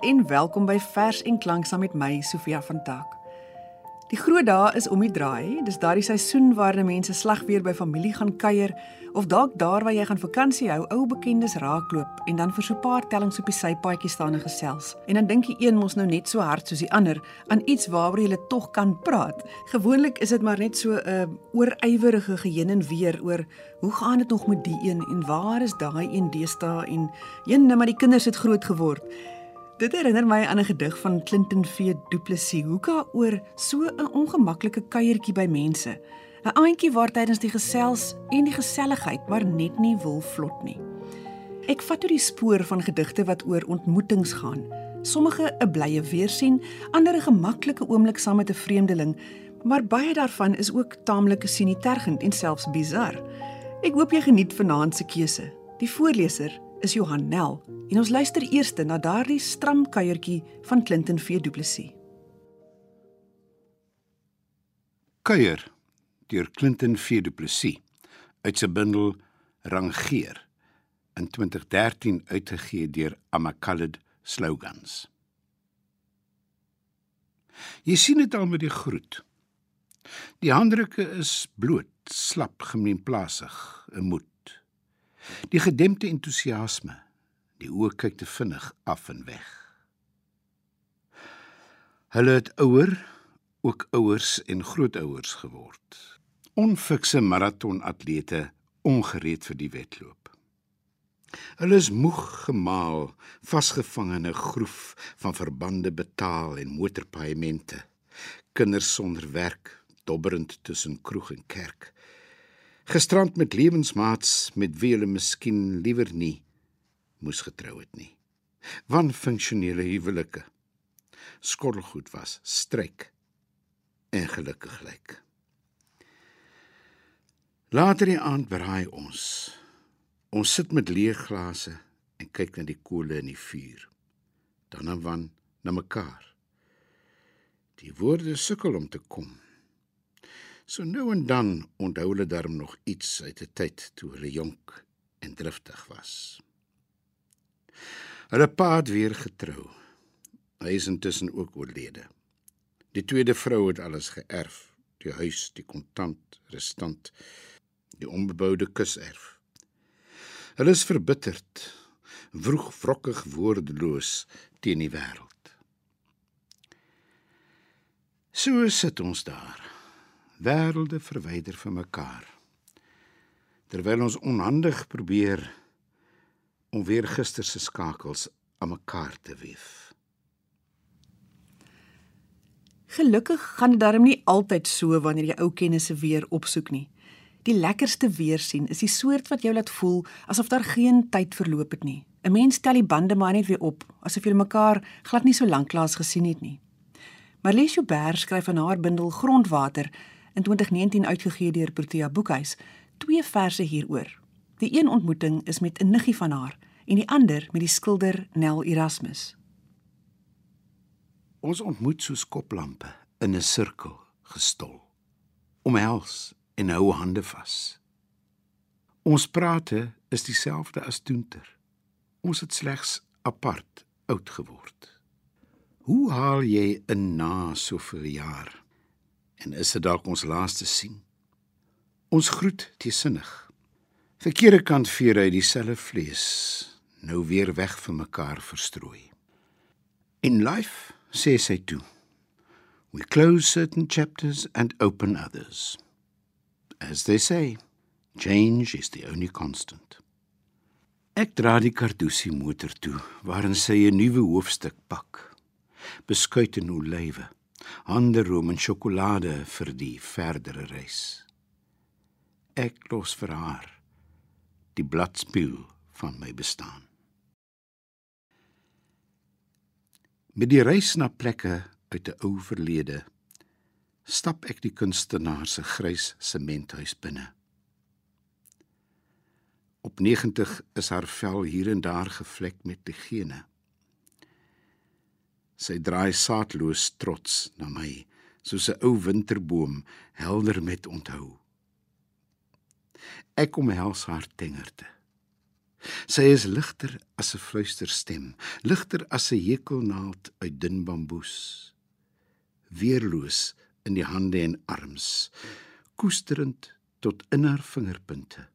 En welkom by Vers en Klank saam met my Sofia van Tak. Die groot dae is om die draai. Dis daardie seisoen waarin mense slag weer by familie gaan kuier of dalk daar waar jy gaan vakansie hou, ou bekendes raakloop en dan vir so 'n paar tellings op die sypaadjie staan en gesels. En dan dink jy een mos nou net so hard soos die ander aan iets waaroor jy tog kan praat. Gewoonlik is dit maar net so 'n uh, oorywerige geheen en weer oor hoe gaan dit nog met die een en waar is daai een deesdae en een nou maar die kinders het groot geword. Dit herinner my aan 'n gedig van Clinton V. Du Plessis, hoeka oor so 'n ongemaklike kuiertjie by mense. 'n Aantjie waar tydens die gesels en die geselligheid maar net nie wil vlot nie. Ek vat oor die spoor van gedigte wat oor ontmoetings gaan. Sommige 'n blye weersien, ander 'n gemaklike oomblik saam met 'n vreemdeling, maar baie daarvan is ook taamlik sinitergend en selfs bizar. Ek hoop jy geniet vanaand se keuse. Die voorleser is Johan Nel en ons luister eers na daardie stram kuiertjie van Clinton V Du Plessis. Kuier deur Clinton V Du Plessis uit sy bundel Rangeer in 2013 uitgegee deur Amakalid Slogans. Jy sien dit al met die groet. Die handdrukke is bloot, slap, gemeenplasig, 'n moed. Die gedempte entoesiasme, die oë kyk te vinnig af en weg. Hulle het ouer, ook ouers en grootouers geword. Onfikse maratonatlete ongereed vir die wedloop. Hulle is moeg gemaal, vasgevang in 'n groef van verbande betaal en motorpaemente. Kinders sonder werk, dobberend tussen kroeg en kerk gestrand met lewensmaats met wie hulle miskien liewer nie moes getrou het nie. Wan funksionele huwelike. Skottelgoed was, stryk en gelukkig lyk. Later die aand braai ons. Ons sit met leë glase en kyk na die kole in die vuur. Dan en wan na mekaar. Die woorde sukkel om te kom. So nou en dan onthou hulle darm nog iets uit 'n tyd toe hulle jonk en driftig was. Hulle pa het weer getrou. Hy is intussen ook oorlede. Die tweede vrou het alles geërf, die huis, die kontant, restant, die onbeboude kuserf. Hulle is verbitterd, vroeg wrokkig woordeloos teen die wêreld. So sit ons daar wêrelde verwyder van mekaar. Terwyl ons onhandig probeer om weer gister se skakels aan mekaar te weef. Gelukkig gaan dit darm nie altyd so wanneer jy ou kennisse weer opsoek nie. Die lekkerste weer sien is die soort wat jou laat voel asof daar geen tyd verloop het nie. 'n Mens tel die bande maar net weer op, asof jy mekaar glad nie so lank lank gesien het nie. Marlies Joubert skryf in haar bundel Grondwater in 2019 uitgegee deur Protea Boekhuis, twee verse hieroor. Die een ontmoeting is met 'n niggie van haar en die ander met die skilder Nel Erasmus. Ons ontmoet soos koplampe in 'n sirkel gestol. Omhels en hou hande vas. Ons prate is dieselfde as toenter. Ons het slegs apart oud geword. Hoe haal jy 'n na soveel jaar en is dit dalk ons laaste sien. Ons groet teesinnig. Verkeerde kant veer hy dieselfde vlees, nou weer weg van mekaar verstrooi. In life, sê sy toe, we close certain chapters and open others. As they say, change is the only constant. Ek dra die Carducci motor toe, waarin sy 'n nuwe hoofstuk pak. Beskuit en olywe handeroom en sjokolade vir die verdere reis. Ek los vir haar die bladspieël van my bestaan. Met die reis na plekke uit 'n ou verlede stap ek die kunstenaar se grys sementhuis binne. Op 90 is haar vel hier en daar gevlek met legene. Sy draai saadloos trots na my, soos 'n ou winterboom, helder met onthou. Ek omhels haar tengerte. Sy is ligter as 'n fluisterstem, ligter as 'n hekelnaald uit dun bamboes. Weerloos in die hande en arms, koesterend tot in haar vingerpunte.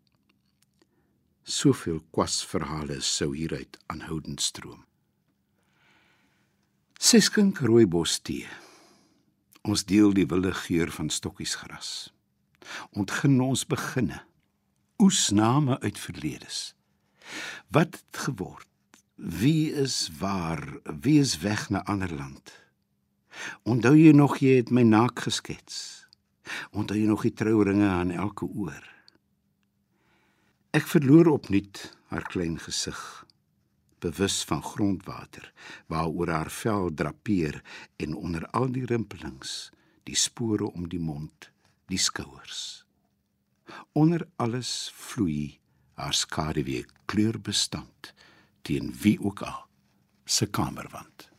Soveel kwasverhale sou hieruit aanhoudend stroom. Sy skink rooibos tee. Ons deel die wilde geur van stokkiesgras. Ontgin ons beginne. Oesname uit verledes. Wat het geword? Wie is waar? Wie is weg na ander land? Onthou jy nog jy het my naak geskets? Onthou jy nog die trouringe aan elke oor? Ek verloor opnuut haar klein gesig, bewus van grondwater waaroor haar vel drapeer en onder al die rimpelings, die spore om die mond, die skouers. Onder alles vloei haar skaduwee kleurbestand teen wie ook al se kamerwand.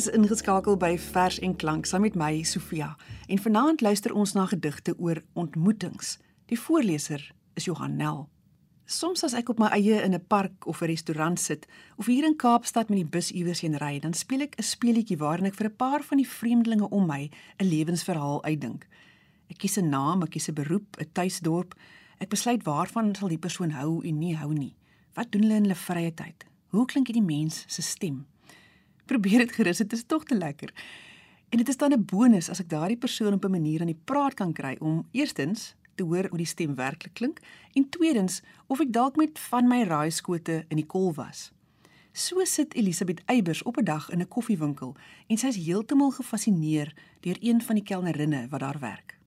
Is ingeskakel by Vers en Klank saam met my Sofia en vanaand luister ons na gedigte oor ontmoetings. Die voorleser is Johan Nel. Soms as ek op my eie in 'n park of 'n restaurant sit of hier in Kaapstad met die bus iewers heen ry, dan speel ek 'n speletjie waarin ek vir 'n paar van die vreemdelinge om my 'n lewensverhaal uitdink. Ek kies 'n naam, ek kies 'n beroep, 'n tuisdorp. Ek besluit waarvan sal die persoon hou en nie hou nie. Wat doen hulle in hulle vrye tyd? Hoe klink hierdie mens se stem? Probeer dit gerus, dit is tog te lekker. En dit is dan 'n bonus as ek daardie persoon op 'n manier aan die praat kan kry om eerstens te hoor hoe die stem werklik klink en tweedens of ek dalk met van my raaiskote in die kol was. So sit Elisabeth Eybers op 'n dag in 'n koffiewinkel en sy is heeltemal gefassineer deur een van die kelnerinne wat daar werk.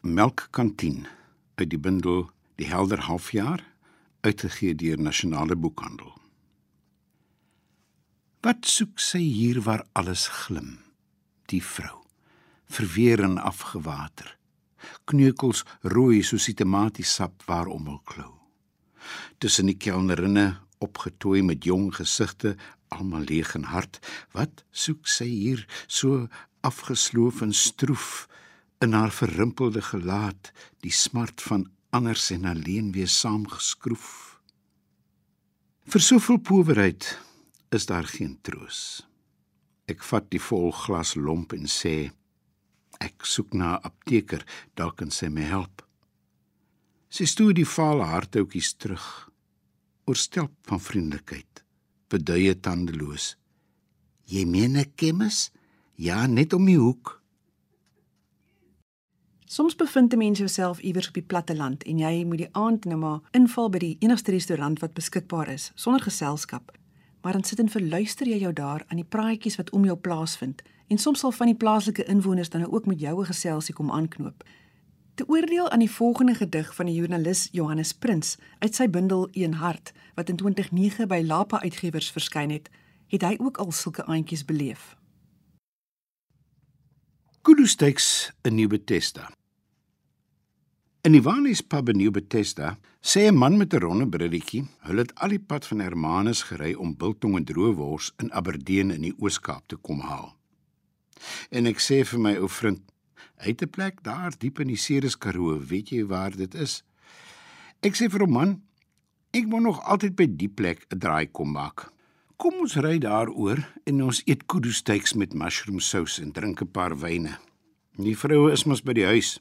Melkkantien uit die bundel Die Helder Halfjaar uitgegee deur Nasionale Boekhandel. Wat soek sy hier waar alles glim? Die vrou, verweer en afgewater. Kneukels rooi soos die tomatiesap waarom hul klou. Tussen die kelnerinne opgetooi met jong gesigte, almal leeg en hard. Wat soek sy hier so afgesloof en stroef in haar verrimpelde gelaat, die smart van anders en alleen weer saamgeskroef? Vir soveel powerheid is daar geen troos. Ek vat die vol glas lomp en sê ek soek na 'n apteker, dalk kan sy my help. Sy stoot die vaal hartoutjies terug. Oorstelp van vriendelikheid, beduie tandeloos. Jy meen 'n chemis? Ja, net om die hoek. Soms bevind 'n mens jouself iewers op die platte land en jy moet die aand nou maar inval by die enigste restaurant wat beskikbaar is sonder geselskap. Maar dan sit en verluister jy jou daar aan die praatjies wat om jou plaasvind en soms sal van die plaaslike inwoners dan ook met jou 'n geselsie kom aanknoop. Te oordeel aan die volgende gedig van die joernalis Johannes Prins uit sy bundel Een hart wat in 2009 by Lapa Uitgewers verskyn het, het hy ook al sulke aantjies beleef. Kudusteks in New Bethesda. In Ivanis pub in New Bethesda sê 'n man met 'n ronde brilletjie, hulle het al die pad van Hermanus gery om biltong en droewors in Aberdeen in die Oos-Kaap te kom haal. En ek sê vir my ou vriend, hy het 'n plek daar diep in die Ceres Karoo, weet jy waar dit is? Ek sê vir hom man, ek wil nog altyd by die plek 'n draai kom maak. Kom ons ry daaroor en ons eet kudu steaks met mushroom sous en drink 'n paar wyne. Die vroue is mos by die huis.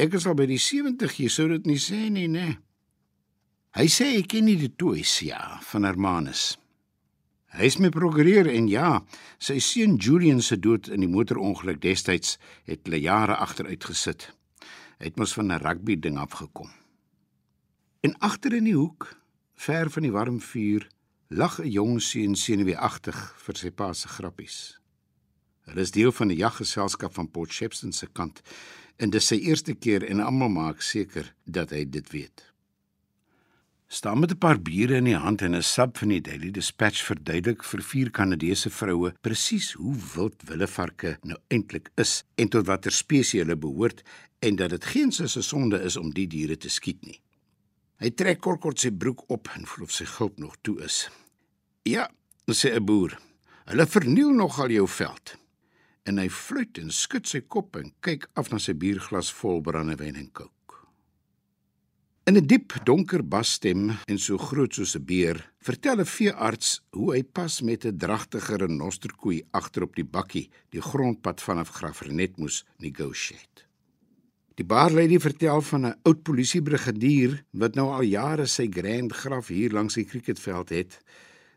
Ek is al by die 70, jy sou dit nie sê nie, né? Hy sê ek ken nie die toys ja van Hermanus. Hy is my prokureur en ja, sy seun Julian se dood in die motorongeluk destyds het hulle jare agteruit gesit. Hy het mos van 'n rugby ding afgekom. En agter in die hoek, ver van die warm vuur, lag 'n jong seun senuweeagtig vir sy pa se grappies. Hulle is deel van die jaggeselskap van Port Shepstone se kant en dis sy eerste keer en almal maak seker dat hy dit weet. Staan met 'n paar biere in die hand en 'n sub van die Daily Dispatch verduidelik vir vier Kanadese vroue presies hoe wild willevarke nou eintlik is en tot watter spesies hulle behoort en dat dit geen sisse sonde is om die diere te skiet nie. Hy trek kort kort sy broek op en voel of sy gulp nog toe is. Ja, sê 'n boer. Hulle verniel nogal jou veld en hy fluit en skud sy kop en kyk af na sy bierglas vol brandewyn en kook. In 'n diep donker basstem en so groot soos 'n beer, vertel 'n veearts hoe hy pas met 'n dragtige renosterkoei agter op die bakkie die grondpad vanaf Graafrenet moes negotiate. Die baarlady vertel van 'n oud polisiebrigadier wat nou al jare sy grand graf hier langs die cricketveld het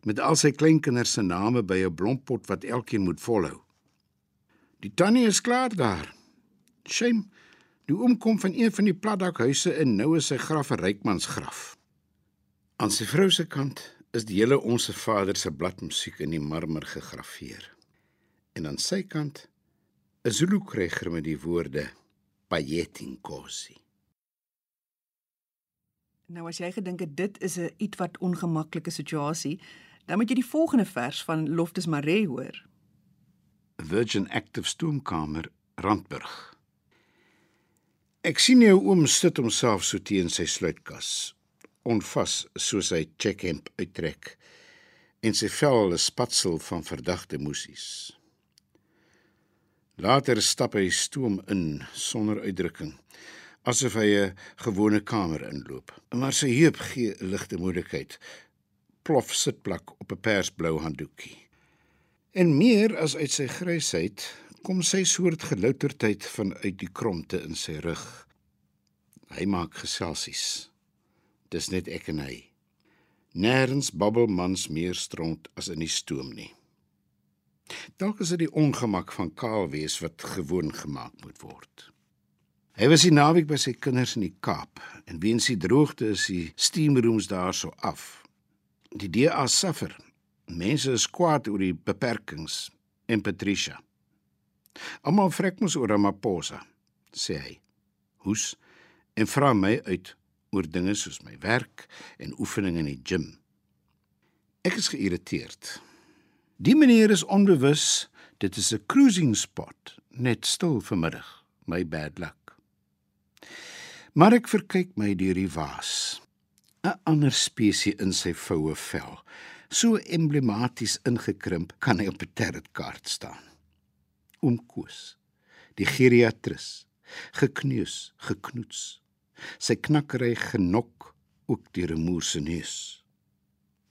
met al sy kleinkinders se name by 'n blompot wat elkeen moet volhou. Die tannie is klaar daar. Shame. Die oom kom van een van die platdakhuise en nou is sy graf 'n rykmansgraf. Aan sy vrou se kant is die hele onsse Vader se bladmusiek in die marmer gegraveer. En aan sy kant 'n Zulu kryger met die woorde Payetinkosi. Nou as jy gedink het dit is 'n ietwat ongemaklike situasie, dan moet jy die volgende vers van Loftus Mare hoor. Virgin Active stoomkamer Randburg. Ek sien jou oom sit homself so teen sy sluitkas, onvas soos hy checkhemp uittrek en sy vel 'n spatsel van verdagte musies. Later stap hy stoom in sonder uitdrukking, asof hy 'n gewone kamer inloop. Maar sy heup gee ligte moedigheid. Plof sitplak op 'n persblou handdoekie. En meer as uit sy grysheid kom sy soort gelouterdheid vanuit die kromte in sy rug. Hy maak geselsies. Dis net ek en hy. Nêrens babbel mans meer stront as in die stoom nie. Dalk is dit die ongemak van kaal wees wat gewoon gemaak moet word. Hy was die naweek by sy kinders in die Kaap en weens die droogte is die steamrooms daar so af. Die DA suffer Mense is kwaad oor die beperkings en Patricia. Almal vrek mos oor Ramaphosa, sê hy. Hoes en vra my uit oor dinge soos my werk en oefening in die gim. Ek is geïrriteerd. Die meneer is onbewus, dit is 'n cruising spot, net stil vanmiddag. My bad luck. Maar ek verkyk my deur die waas. 'n Ander spesies in sy voue vel so emblematies ingekrimp kan hy op 'n tarotkaart staan. Oom Koos, die geriatris, gekneus, geknoets. Sy knakkery genok ook deur 'n moer se neus.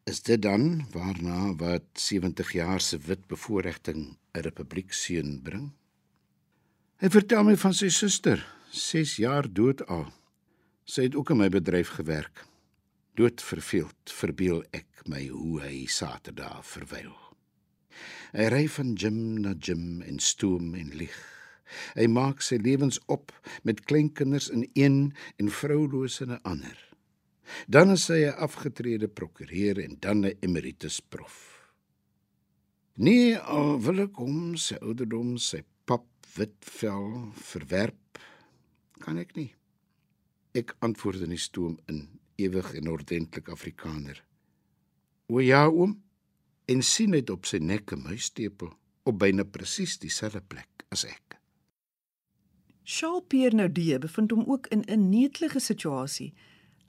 Is dit dan waarna wat 70 jaar se wit bevoordiging 'n republiek seun bring? Hy vertel my van sy suster, 6 jaar dood al. Sy het ook in my bedryf gewerk. Dood verveeld verbeel ek my hoe hy Saterdag verwyl. Hy ry van gym na gym en stoom en lig. Hy maak sy lewens op met kleinkinders in een en vrouloose in 'n ander. Dan is hy 'n afgetrede prokureur en dan 'n emeritus prof. Nee, al wil ek hom sy ouderdom, sy pap wit vel verwerp, kan ek nie. Ek antwoord in die stoom in ewig en ordentlik Afrikaner. O ja, oom. En sien net op sy nek 'n muistepel op byna presies dieselfde plek as ek. Charles Pierre Naudé bevind hom ook in 'n netelige situasie.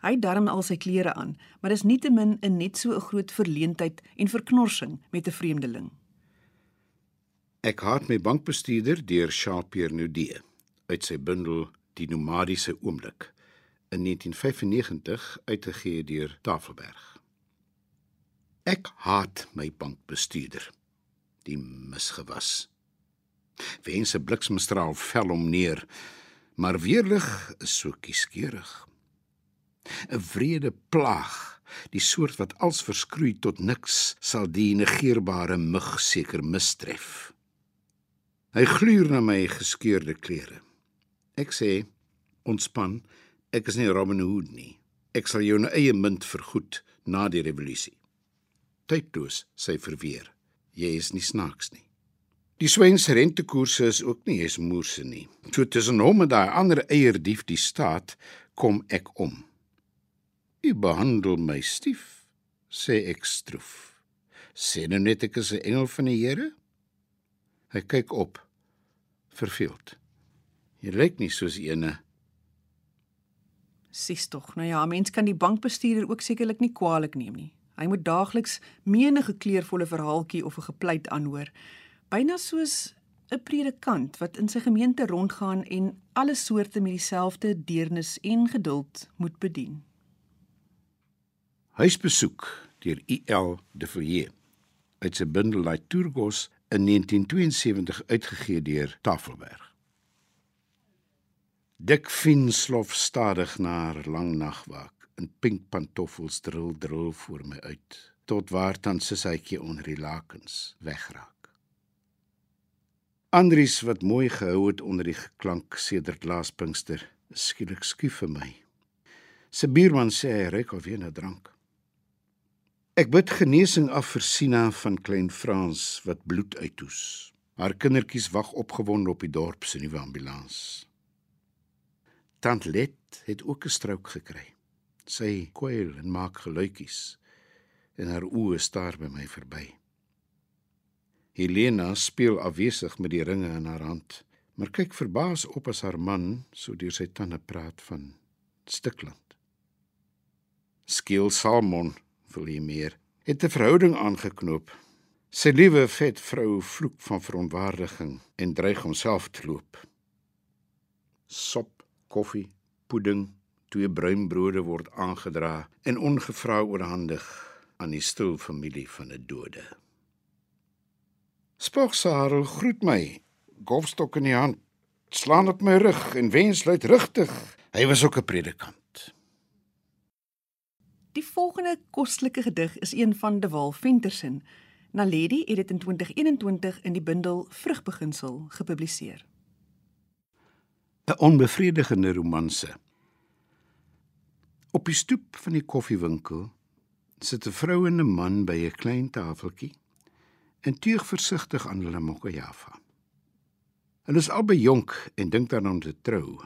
Hy darm al sy klere aan, maar dis nietemin 'n net so 'n groot verleentheid en verknorsing met 'n vreemdeling. Ek haat my bankbestuurder deur Charles Pierre Naudé uit sy bundel Die nomadiese oomblik in 1995 uitgegee deur Tafelberg. Ek haat my bankbestuurder. Die misgewas. Wens 'n bliksemstraal vel hom neer, maar weerlig is so kieskeurig. 'n Vrede plaag, die soort wat als verskroei tot niks, sal die negeerbare mug seker mistref. Hy gluur na my geskeurde klere. Ek sê, ontspan, ek is nie Robin Hood nie. Ek sal jou 'n eie munt vergoed na die revolusie tydloos, sy verweer. Jy is nie snaaks nie. Die swens rentekoerse is ook nie eens moerse nie. So tussen hom en daai ander eierdief die staat kom ek om. U behandel my stief, sê ek stroef. Sê nou net ek is 'n engel van die Here? Hy kyk op, verveeld. Jy lyk nie soos eene Sis tog, nou ja, mens kan die bankbestuurder ook sekerlik nie kwaadlik neem nie. Hy moet daagliks menige kleurvolle verhaaltjie of 'n gepleit aanhoor, byna soos 'n predikant wat in sy gemeente rondgaan en alle soorte met dieselfde deernis en geduld moet bedien. Huisbesoek deur I.L. de Villiers uit sy bundel Liturgos in 1972 uitgegee deur Tafelberg. Dik Finslof stadig na haar lang nagwaak in pink pantoffels drill drill voor my uit tot waar dan sissytjie onder die lakens wegraak. Andries wat mooi gehou het onder die geklank sedert laas Pinkster, skielik skief vir my. Sy buurman sê hy reik of jy 'n drank. Ek bid genesing af vir Sina van Klein Frans wat bloed uitoes. Haar kindertjies wag opgewonde op die dorp se nuwe ambulans. Tant Let het ook 'n strook gekry. Sy kwyl en maak geluitjies en haar oë staar by my verby. Helena speel afwesig met die ringe in haar hand, maar kyk verbaas op as haar man so deur sy tande praat van Stikland. Skiel Salmon, wil hy meer, het 'n verhouding aangeknoop. Sy liewe vet vrou vloek van verontwaardiging en dreig homself te loop. Sop, koffie, pudding twee bruinbrode word aangedra en ongevra oorhandig aan die stil familie van 'n dode. Spogsarel groet my, golfstok in die hand, slaan op my rug en wens luidrigtig. Hy was ook 'n predikant. Die volgende kostelike gedig is een van De Wal Ventersen. Naledi het dit in 2021 in die bundel Vrugbeginsel gepubliseer. 'n Onbevredigende romanse Op die stoep van die koffiewinkel sit 'n vrou en 'n man by 'n klein tafeltjie en tuig versigtig aan hulle mokkajava. Hulle is albei jonk en dink daaraan om te trou,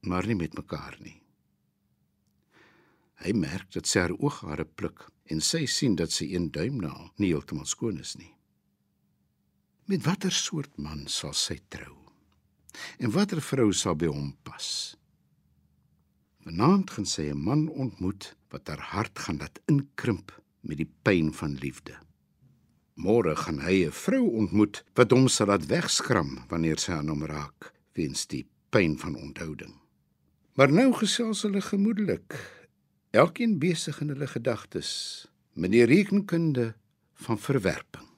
maar nie met mekaar nie. Hy merk dat sy haar ooghare pluk en sy sien dat sy een duimnaal nie heeltemal skoon is nie. Met watter soort man sal sy trou? En watter vrou sal by hom pas? Vanaand gaan sy 'n man ontmoet wat haar hart gaan laat inkrimp met die pyn van liefde. Môre gaan hy 'n vrou ontmoet wat hom sal laat wegskram wanneer sy aan hom raak, weens die pyn van onthouding. Maar nou gesels hulle gemoedelik, elkeen besig in hulle gedagtes met die rekenkunde van verwerping.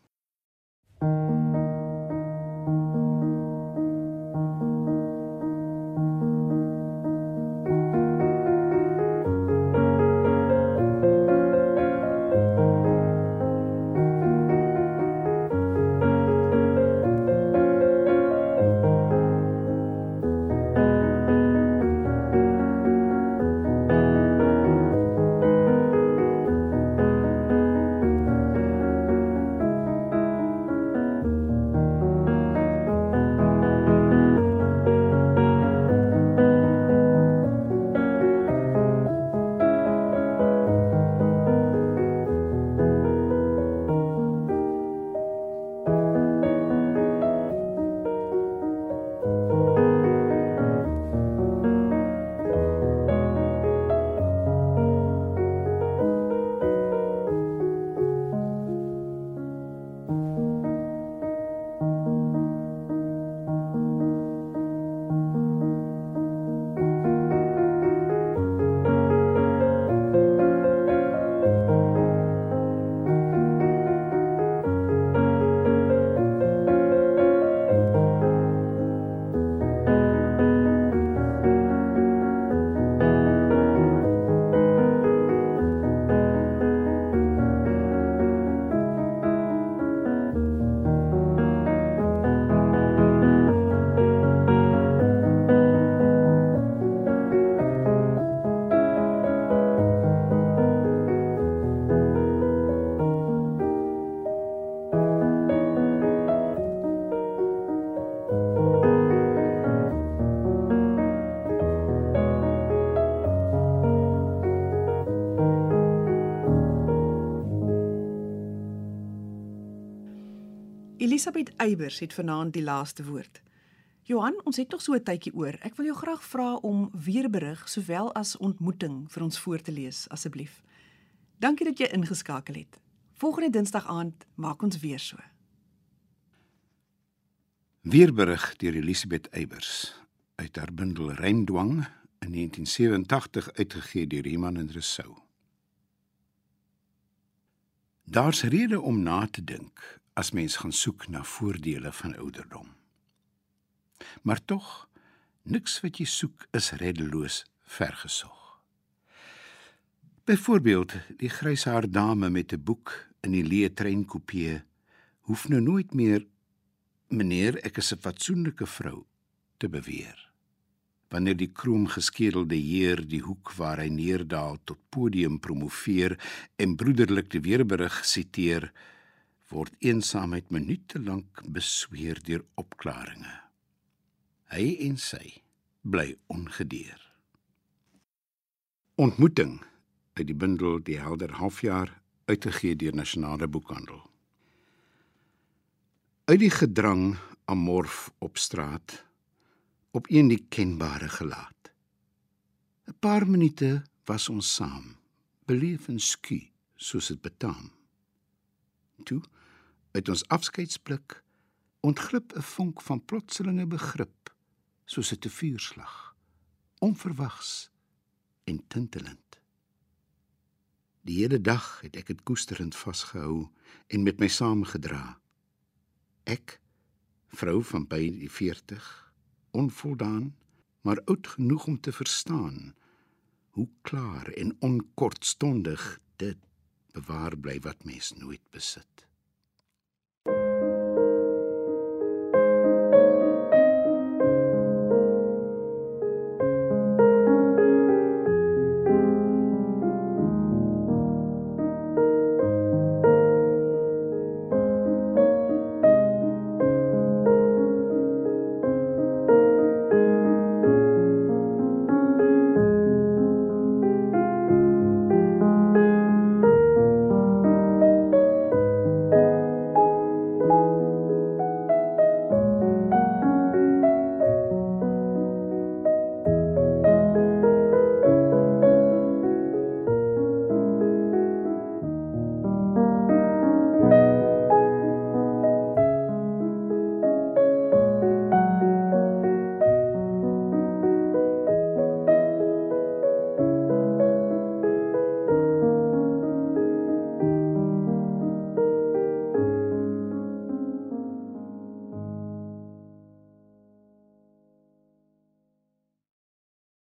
Elisabeth Eybers het vanaand die laaste woord. Johan, ons het nog so 'n tydjie oor. Ek wil jou graag vra om weer berig sowel as ontmoeting vir ons voor te lees asseblief. Dankie dat jy ingeskakel het. Volgende Dinsdag aand maak ons weer so. Weerberig deur Elisabeth Eybers uit haar bundel Reindwang in 1987 uitgegee deur Iman en Resou. Daar's rede om na te dink as mens gaan soek na voordele van ouderdom. Maar tog, niks wat jy soek is reddeloos vergesog. Byvoorbeeld, die gryshaar dame met 'n boek in die leë treinkopie hoef nou nooit meer meneer ek is 'n fatsoenlike vrou te beweer. Wanneer die kroomgeskedelde heer die hoek waar hy neerdaal tot podium promoveer en broederlik die weerberig siteer, word eensaamheid minute lank besweer deur opklaringe. Hy en sy bly ongedeer. Ontmoeting uit die bundel Die Helder Halfjaar uitgegee deur Nasionale Boekhandel. Uit die gedrang amorf op straat op een die kenbare gelaat. 'n Paar minute was ons saam, beleef en sku soos dit betaam. Toe uit ons afskeidsblik ontglip 'n vonk van plotselinge begrip soos 'n vuurslag onverwags en tintelend. Die hele dag het ek dit koesterend vasgehou en met my saamgedra. Ek vrou van by die 40 onvoldaan maar oud genoeg om te verstaan hoe klaar en onkortstondig dit bewaar bly wat mens nooit besit